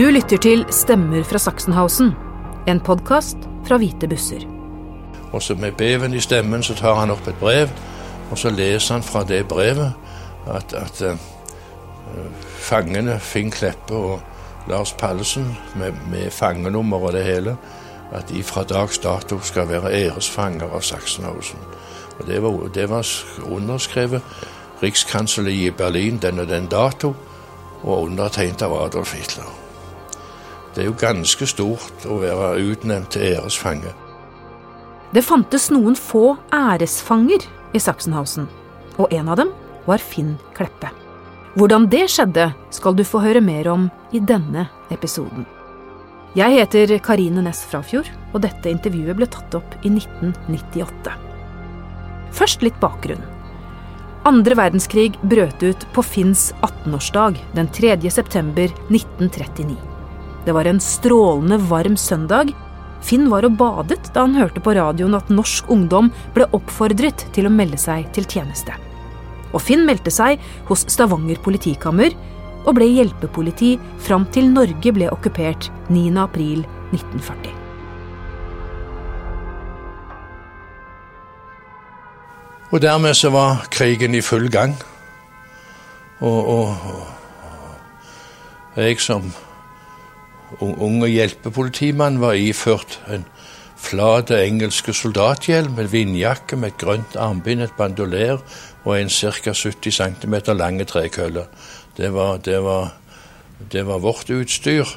Du lytter til Stemmer fra Sachsenhausen, en podkast fra Hvite busser. Og så med beven i stemmen så tar han opp et brev, og så leser han fra det brevet at, at uh, fangene Finn Kleppe og Lars Pallesen, med, med fangenummer og det hele, at de fra dags dato skal være æresfanger av Sachsenhausen. Og det var, det var underskrevet rikskansler i Berlin den og den dato, og undertegnet av Adolf Hitler. Det er jo ganske stort å være utnevnt til æresfange. Det fantes noen få æresfanger i Sachsenhausen, og en av dem var Finn Kleppe. Hvordan det skjedde, skal du få høre mer om i denne episoden. Jeg heter Karine Næss Frafjord, og dette intervjuet ble tatt opp i 1998. Først litt bakgrunn. Andre verdenskrig brøt ut på Finns 18-årsdag den 3. september 1939. Det var en strålende varm søndag. Finn var og badet da han hørte på radioen at norsk ungdom ble oppfordret til å melde seg til tjeneste. Og Finn meldte seg hos Stavanger politikammer og ble hjelpepoliti fram til Norge ble okkupert 9.4.1940. Og dermed så var krigen i full gang. Og, og, og jeg som unge hjelpepolitimannen var iført en flat engelske soldathjelm en vindjakke med et grønt armbind, et bandolær og en ca. 70 cm lange trekølle. Det var, det, var, det var, vårt utstyr.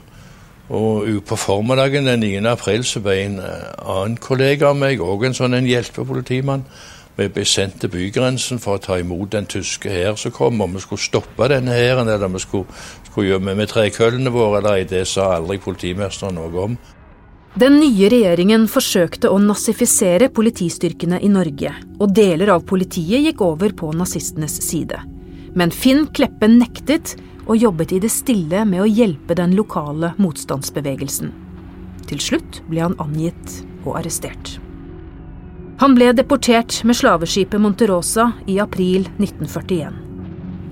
Og på formiddagen den 9. april så ble en eh, annen kollega av meg, òg en sånn en hjelpepolitimann, vi ble sendt til bygrensen for å ta imot den tyske hær som kom. Om vi skulle stoppe denne hæren, eller om vi skulle, skulle gjemme med, trekøllene våre eller ei, det sa aldri politimesteren noe om. Den nye regjeringen forsøkte å nazifisere politistyrkene i Norge, og deler av politiet gikk over på nazistenes side. Men Finn Kleppe nektet og jobbet i det stille med å hjelpe den lokale motstandsbevegelsen. Til slutt ble han angitt og arrestert. Han ble deportert med slaveskipet Monterosa i april 1941.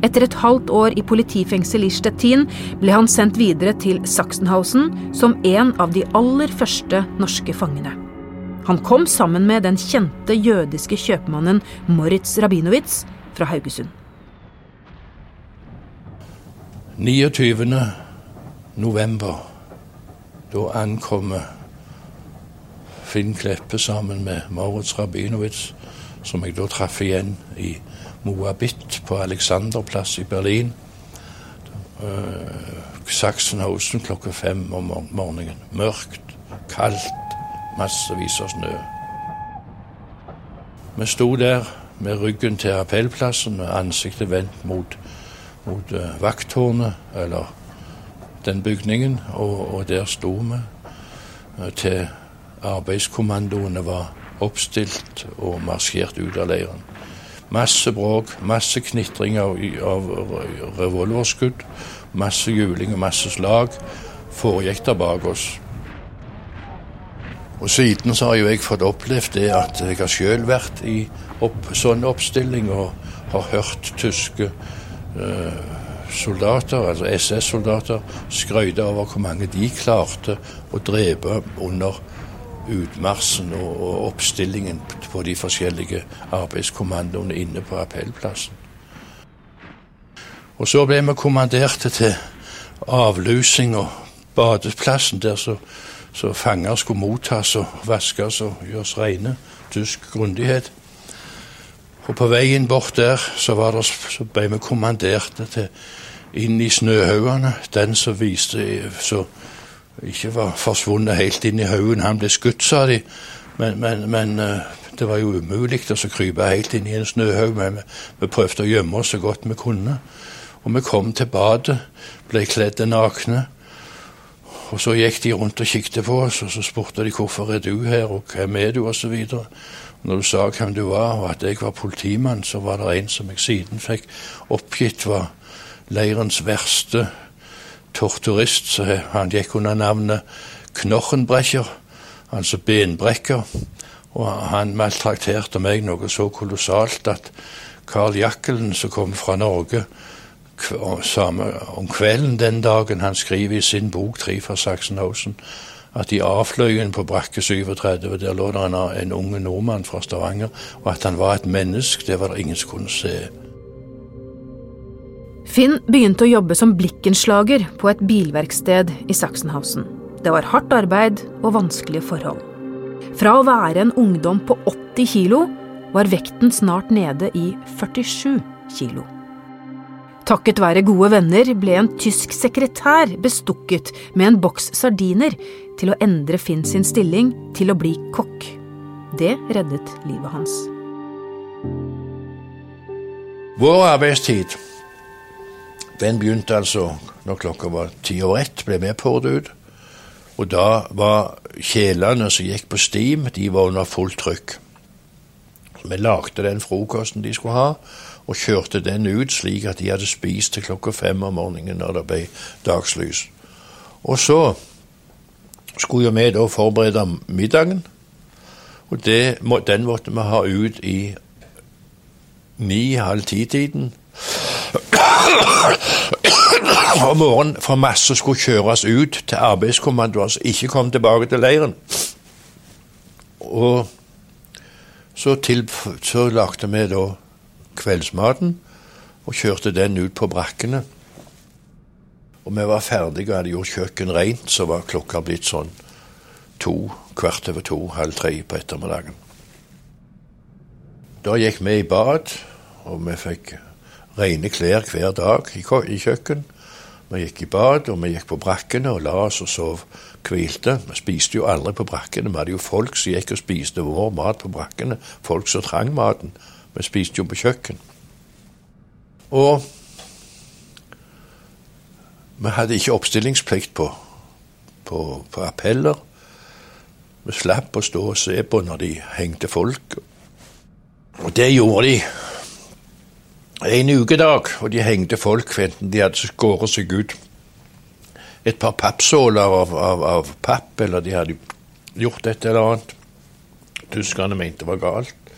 Etter et halvt år i politifengsel i Stettin ble han sendt videre til Sachsenhausen som en av de aller første norske fangene. Han kom sammen med den kjente jødiske kjøpmannen Moritz Rabinowitz fra Haugesund. 29. november, da ankommer Finn Kleppe sammen med Moritz Rabinowitz, som jeg da traff igjen i Moabit på Alexanderplass i Berlin. Uh, Sachsenhausen klokka fem om morgenen. Mørkt, kaldt, massevis av snø. Vi sto der med ryggen til appellplassen med ansiktet vendt mot, mot uh, vakttårnet, eller den bygningen, og, og der sto vi uh, til Arbeidskommandoene var oppstilt og marsjert ut av leiren. Masse bråk, masse knitring av, av revolverskudd, masse juling og masse slag foregikk der bak oss. Og Siden så har jo jeg fått opplevd det at jeg har sjøl vært i opp, sånn oppstilling og har hørt tyske uh, soldater, altså SS-soldater, skryte over hvor mange de klarte å drepe under utmarsjen og, oppstillingen på de forskjellige arbeidskommandoene inne på appellplassen. Og så ble vi kommanderte til avlusing og badeplassen, der så, så fanger skulle mottas og vaskes og gjøres rene. Tysk grundighet. Og på veien bort der så, det, så ble vi kommanderte til inn i snøhaugene. Den som viste så ikke var forsvunnet helt inn i haugen. Han ble skutt, sa de. Men, men, men eh, det var jo umulig å krype helt inn i en snøhaug. Men vi, vi, prøvde å gjemme oss så godt vi kunne. Og vi kom til badet, ble kledd nakne. Og så gikk de rundt og kikket på oss, og så spurte de hvorfor er du her, og hvem er du, osv. Når du sa hvem du var, og at jeg var politimann, så var det en som jeg siden fikk oppgitt var leirens verste torturist, så han gikk under navnet Knochenbrekker, altså benbrekker. Og han maltrakterte meg noe så kolossalt at Carl Jakkelen, som kom fra Norge, om kvelden den dagen han skriver i sin bok 'Tre fra Sachsenhausen' at i avfløyen på brakke 37 der lå det en, en unge nordmann fra Stavanger, og at han var et menneske, det var det ingen som kunne se. Finn begynte å jobbe som blikkenslager på et bilverksted i Sachsenhausen. Det var hardt arbeid og vanskelige forhold. Fra å være en ungdom på 80 kilo var vekten snart nede i 47 kilo. Takket være gode venner ble en tysk sekretær bestukket med en boks sardiner til å endre Finn sin stilling til å bli kokk. Det reddet livet hans. Vår arbeidstid den begynte altså når klokka var ti over ett, ble vi påret ut. Og da var kjelene som gikk på stim, de var under fullt trykk. Vi lagde den frokosten de skulle ha, og kjørte den ut slik at de hadde spist til klokka fem om morgenen når det ble dagslys. Og så skulle jo vi da forberede middagen, og det, den måtte vi ha ut i ni-halv ti-tiden om morgenen for masse skulle kjøres ut til arbeidskommandoer som ikke kom tilbake til leiren. Og så, til, så lagde vi da kveldsmaten og kjørte den ut på brakkene. Og vi var ferdige og hadde gjort kjøkken rent, så var klokka blitt sånn to, kvart over to, halv tre på ettermiddagen. Da gikk vi i bad, og vi fikk rene klær hver dag i, kjøkken. Vi gikk i bad, og vi gikk på brakkene og la oss og sov, hvilte. Vi spiste jo aldri på brakkene. Vi hadde jo folk som gikk og spiste vår mat på brakkene. Folk som trang maten. Vi spiste jo på kjøkken. Og vi hadde ikke oppstillingsplikt på, på, på appeller. Vi slapp å stå og se på når de hengte folk. Og det gjorde de en ukedag, og de hengte folk, enten de hadde skåret seg ut et par pappsåler av, av, av, papp, eller de hadde gjort et eller annet tyskerne mente det var galt.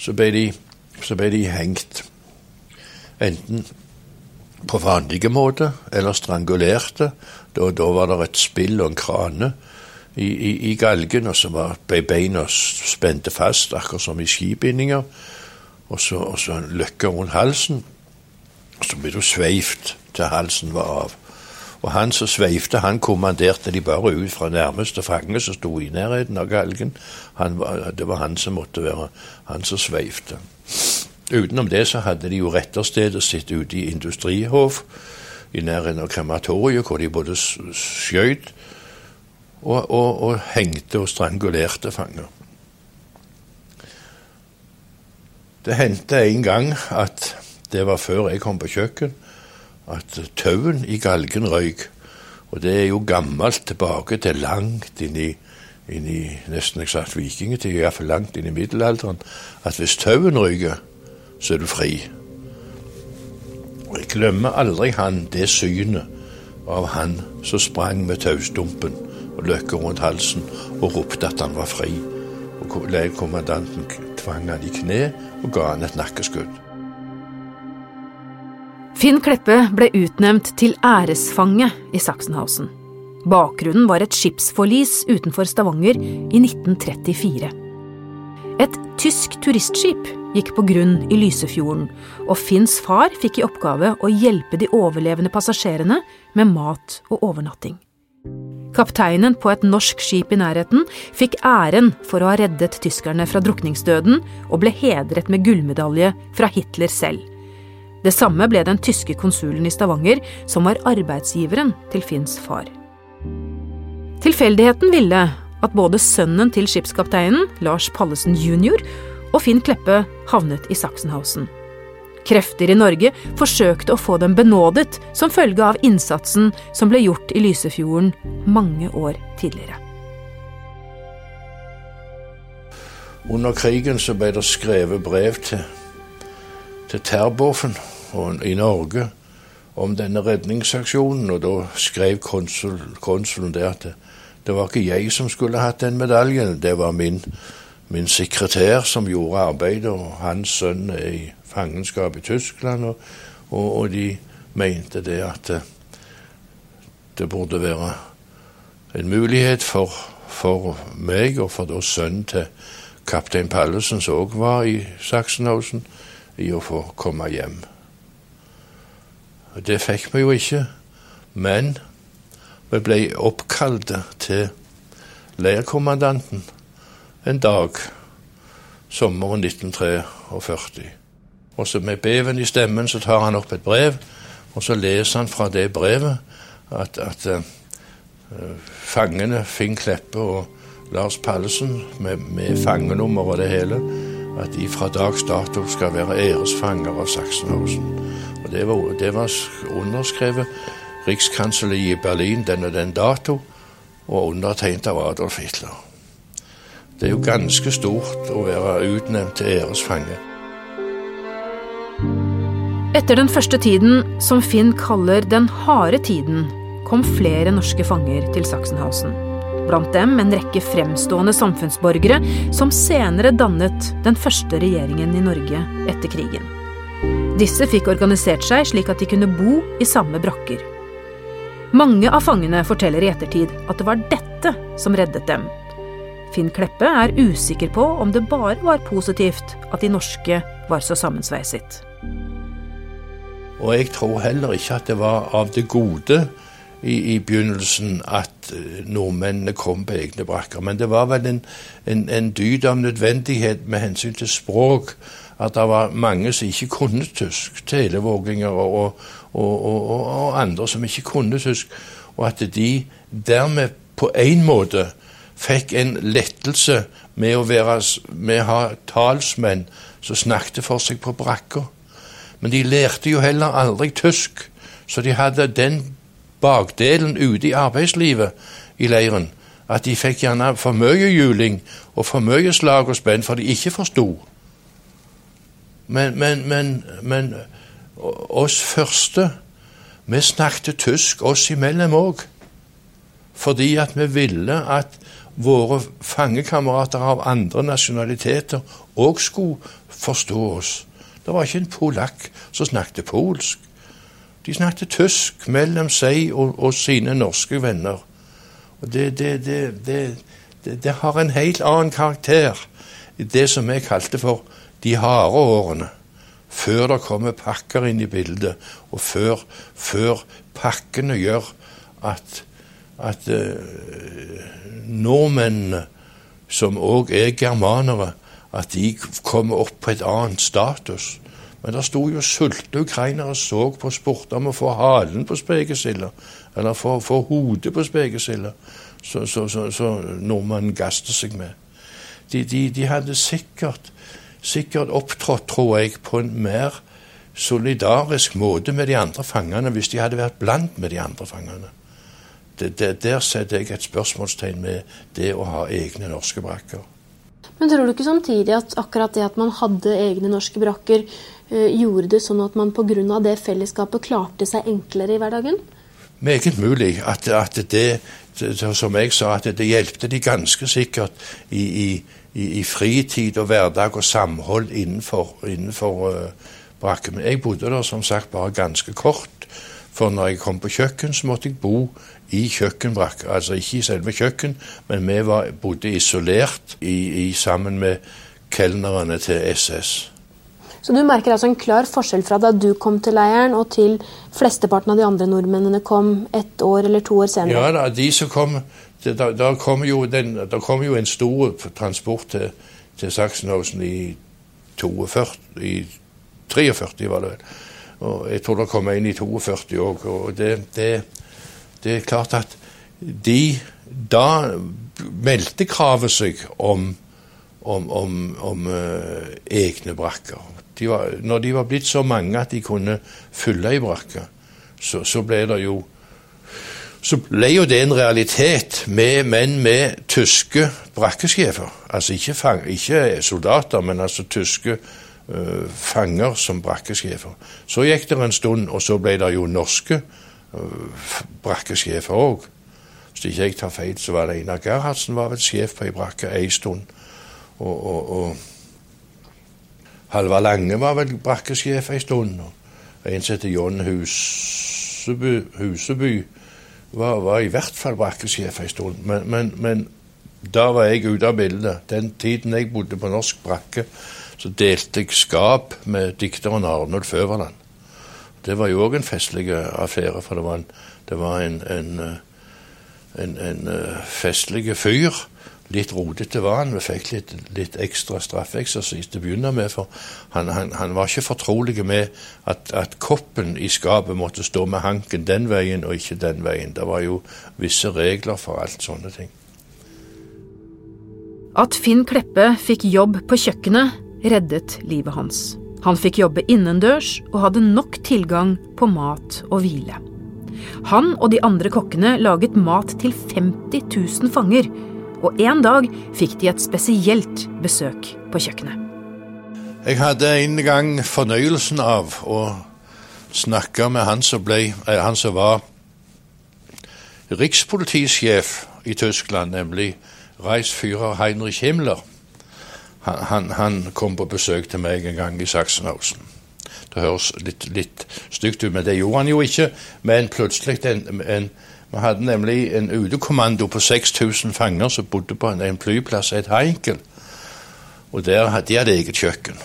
Så ble de, så ble de hengt enten på vanlige måter eller strangulerte. Da, da, var det et spill og en krane i, i, i galgen, og så ble beina spente fast, akkurat som i skibindinger og så, og så løkke rundt halsen. Og så ble du sveivt til halsen var av. Og han som sveivte, han kommanderte de bare ut fra nærmeste fange som sto i nærheten av galgen. Var, det var han som måtte være han som sveivte. Utenom det så hadde de jo retterstedet sitt ute i Industrihov, i nærheten av krematoriet, hvor de både skjøt og, og, og hengte og strangulerte fanger. Det hendte en gang at det var før jeg kom på kjøkken, at tauen i galgen røyk. Og det er jo gammelt tilbake til langt inn i, inn i nesten eksakt vikingtid, iallfall langt inn i middelalderen, at hvis tauen ryker, så er du fri. Og jeg glemmer aldri han det synet av han som sprang med taustumpen og løkka rundt halsen og ropte at han var fri. Og kommandanten tvang han i kne og ga han et nakkeskudd. Finn Kleppe ble utnevnt til æresfange i Sachsenhausen. Bakgrunnen var et skipsforlis utenfor Stavanger i 1934. Et tysk turistskip gikk på grunn i Lysefjorden, og Finns far fikk i oppgave å hjelpe de overlevende passasjerene med mat og overnatting. Kapteinen på et norsk skip i nærheten fikk æren for å ha reddet tyskerne fra drukningsdøden, og ble hedret med gullmedalje fra Hitler selv. Det samme ble den tyske konsulen i Stavanger, som var arbeidsgiveren til Finns far. Tilfeldigheten ville at både sønnen til skipskapteinen, Lars Pallesen jr., og Finn Kleppe havnet i Sachsenhausen. Krefter i Norge forsøkte å få dem benådet som følge av innsatsen som ble gjort i Lysefjorden mange år tidligere. Under krigen så ble det skrevet brev til, til Terboven i Norge om denne redningsaksjonen, og da skrev konsul, konsulen det at det, det, var ikke jeg som skulle hatt den medaljen, det var min, min sekretær som gjorde arbeidet, og hans sønn er i fangenskap i Tyskland. Og, og, og de, mente det at det, det burde være en mulighet for, for meg, og for da sønnen til kaptein Pallesen, som òg var i Sachsenhausen, i å få komme hjem. Det fikk vi jo ikke, men vi ble oppkalt til leirkommandanten en dag sommeren 1943. Og så med beven i stemmen så tar han opp et brev, og så leser han fra det brevet at, at uh, fangene Finn Kleppe og Lars Pallesen, med, med fangenummer og det hele, at de fra dags dato skal være æresfanger av Sachsenhausen. Og det var, det var underskrevet rikskansler i Berlin den og den dato, og undertegnet av Adolf Hitler. Det er jo ganske stort å være utnevnt til æresfange. Etter den første tiden, som Finn kaller den harde tiden, kom flere norske fanger til Sachsenhausen. Blant dem en rekke fremstående samfunnsborgere som senere dannet den første regjeringen i Norge etter krigen. Disse fikk organisert seg slik at de kunne bo i samme brakker. Mange av fangene forteller i ettertid at det var dette som reddet dem. Finn Kleppe er usikker på om det bare var positivt at de norske var så sammensveiset. Og jeg tror heller ikke at det var av det gode i, i begynnelsen at eh, nordmennene kom på egne brakker. Men det var vel en, en, en dyd av nødvendighet med hensyn til språk. At det var mange som ikke kunne tysk. Televåginger og, og, og, og, andre som ikke kunne tysk. Og at de dermed på en måte fikk en lettelse med å, være, med å ha talsmenn som snakket for seg på brakka. Men de lærte jo heller aldri tysk, så de hadde den bakdelen ute i arbeidslivet i leiren at de fikk gjerne for mye juling og for mye slag og spenn, for de ikke forsto. Men, men, men, men oss første, vi snakket tysk oss imellom òg. Fordi at vi ville at våre fangekamerater av andre nasjonaliteter òg skulle forstå oss. Det var ikke en polakk som snakket polsk. De snakket tysk mellom seg og, og sine norske venner. Og det, det, det, det, har en helt annen karakter, det som jeg kalte for de harde årene. Før det kommer pakker inn i bildet, og før, før pakkene gjør at, at uh, nordmennene, som òg er germanere, at de kommer opp på et annet status. Men det sto jo sulte ukrainere så på sport om å få halen på spekesilda, eller få, få hodet på spekesilda, så, så, så, nordmannen gasste seg med. De, de, de, hadde sikkert, sikkert opptrådt, tror jeg, på en mer solidarisk måte med de andre fangene hvis de hadde vært blant med de andre fangene. Det, det, der setter jeg et spørsmålstegn med det å ha egne norske brakker. Men tror du ikke samtidig at akkurat det at man hadde egne norske brakker, eh, gjorde det sånn at man pga. det fellesskapet klarte seg enklere i hverdagen? Meget mulig at, at det, som jeg sa, at det hjelpte de ganske sikkert i, i, i fritid og hverdag og samhold innenfor, innenfor uh, brakken. Jeg bodde der som sagt bare ganske kort. For når jeg kom på kjøkken, så måtte jeg bo i kjøkkenbrakk. Altså ikke i selve kjøkken, men vi var, bodde isolert i, i, sammen med kelnerne til SS. Så du merker altså en klar forskjell fra da du kom til leiren og til flesteparten av de andre nordmennene kom ett år eller to år senere? Ja da, de som kom Da, da kom, jo den, da kom jo en stor transport til, til Sachsenhausen i 42, i 43 var det vel. Og jeg tror det kom en i 42 òg. Og det, det det er klart at de Da meldte kravet seg om, om, om, om eh, egne brakker. De var, når de var blitt så mange at de kunne fylle ei brakke, så, så, ble det jo så ble jo det en realitet med menn med tyske brakkesjefer. Altså ikke, fang, ikke, soldater, men altså tyske uh, fanger som brakkesjefer. Så gikk det en stund, og så ble det jo norske brakkesjefer òg. Hvis ikke jeg tar feil, så var det Einar Gerhardsen var vel sjef på ei brakke ei stund. Og, og, og Halvard Lange var vel brakkesjef ei stund. Og en som heter John Huseby, Huseby var, var, i hvert fall brakkesjef ei stund. Men, men, men, da var jeg ute av bildet. Den tiden jeg bodde på norsk brakke, så delte jeg skap med dikteren Arnold Øverland. Det var jo òg en festlig affære, for det var en, det var en, en, en, en festlig fyr litt rodete var han. Vi fikk litt, litt ekstra straffeeksersis til å begynne med. For han, han, han, var ikke fortrolig med at, at, koppen i skapet måtte stå med hanken den veien og ikke den veien. Det var jo visse regler for alt sånne ting. At Finn Kleppe fikk jobb på kjøkkenet, reddet livet hans. Han fikk jobbe innendørs og hadde nok tilgang på mat og hvile. Han og de andre kokkene laget mat til 50 000 fanger og en dag fikk de et spesielt besøk på kjøkkenet. Jeg hadde en gang fornøyelsen av å snakke med han som, ble, eh, han som var rikspolitisjef i Tyskland, nemlig Reichsführer Heinrich Himmler. Han, han, kom på besøk til meg en gang i Sachsenhausen. Det høres litt, litt stygt ut, men det gjorde han jo ikke. Men plutselig en, en vi hadde nemlig en utekommando på 6000 fanger som bodde på en, en flyplass, et Heinkel. Og der hadde de eget kjøkken.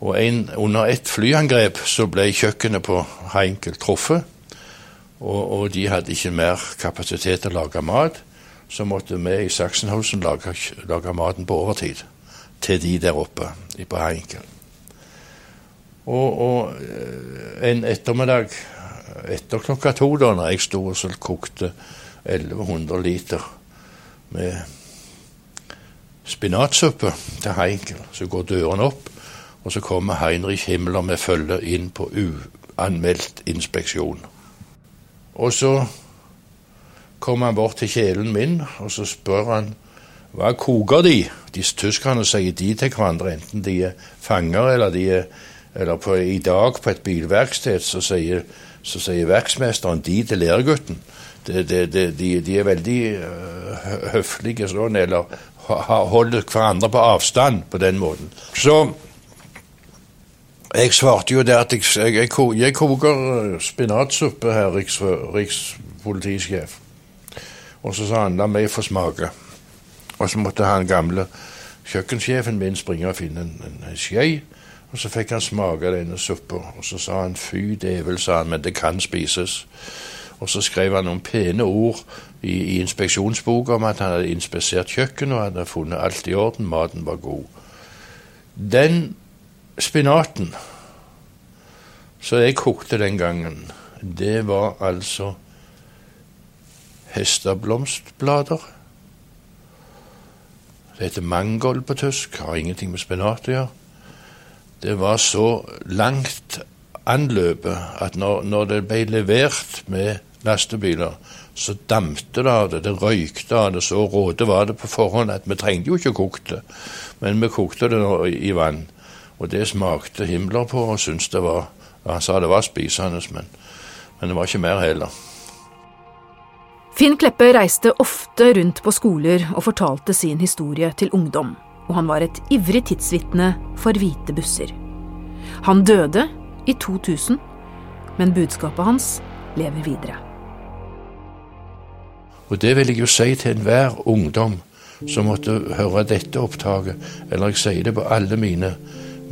Og en, under et flyangrep så ble kjøkkenet på Heinkel truffet. Og, og, de hadde ikke mer kapasitet til å lage mat. Så måtte vi i Sachsenhausen lage, lage maten på overtid til de der oppe på Heinkel. Og, og eh, en ettermiddag etter klokka to, da når jeg sto og kokte 1100 liter med spinatsuppe til Heinkel, så går dørene opp, og så kommer Heinrich Himmler med følge inn på uanmeldt inspeksjon. Og så kommer han bort til kjelen min, og så spør han hva koker de? Disse tyskerne sier de til hverandre, enten de er fanger eller de er eller på, i dag på et bilverksted så sier så sier verksmesteren de til læregutten. De, de, de, de er veldig uh, høflige sånn, eller holder hverandre på avstand på den måten. Så jeg svarte jo det at jeg, jeg, jeg, koker spinatsuppe her, riks, rikspolitisjef. Og så sa han la meg få smake. Og så måtte han gamle kjøkkensjefen min springe og finne en, en, skje. Og Så fikk han smake denne suppa, og så sa han fy dævel, sa han, men det kan spises. Og så skrev han noen pene ord i, i inspeksjonsboka om at han hadde inspisert kjøkkenet og hadde funnet alt i orden, maten var god. Den spinaten som jeg kokte den gangen, det var altså hesteblomstblader. Det heter mangold på tysk, har ingenting med spinat å gjøre det var så langt anløpet at når, når det ble levert med lastebiler, så dampte det av det, det røykte av det. Så råde var det på forhånd at vi trengte jo ikke koke det, men vi kokte det i vann. Og det smakte himler på og syntes det var Han sa det var spisende, men, men det var ikke mer heller. Finn Kleppe reiste ofte rundt på skoler og fortalte sin historie til ungdom og han var et ivrig tidsvitne for hvite busser. Han døde i 2000, men budskapet hans lever videre. Og det vil jeg jo si til enhver ungdom som måtte høre dette opptaket, eller jeg sier det på alle mine,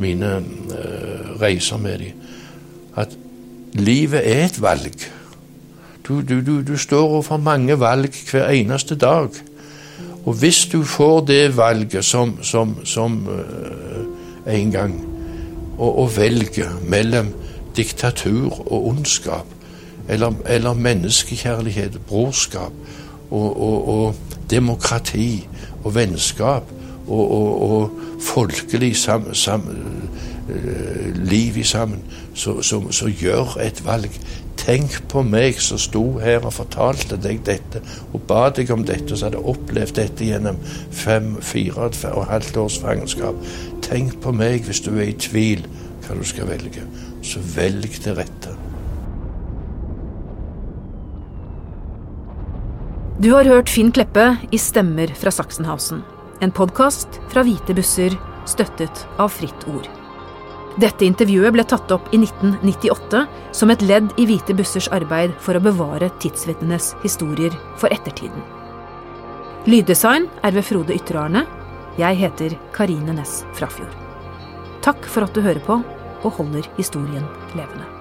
mine uh, reiser med dem, at livet er et valg. Du, du, du, du står overfor mange valg hver eneste dag. Og hvis du får det valget som, som, som uh, en gang å, velge mellom diktatur og ondskap, eller, eller menneskekjærlighet, brorskap og, og, og, demokrati og vennskap og, og folkelig sam, sam, uh, liv i sammen, så, gjør et valg. Tenk på meg som sto her og fortalte deg dette og ba deg om dette, som hadde opplevd dette gjennom fem, fire og et halvt års fangenskap. Tenk på meg hvis du er i tvil hva du skal velge. Så velg det rette. Du har hørt Finn Kleppe i Stemmer fra Sachsenhausen. En podkast fra Hvite busser, støttet av Fritt Ord. Dette intervjuet ble tatt opp i 1998 som et ledd i Hvite bussers arbeid for å bevare tidsvitnenes historier for ettertiden. Lyddesign er ved Frode Ytterarne. Jeg heter Karine Næss Frafjord. Takk for at du hører på og holder historien levende.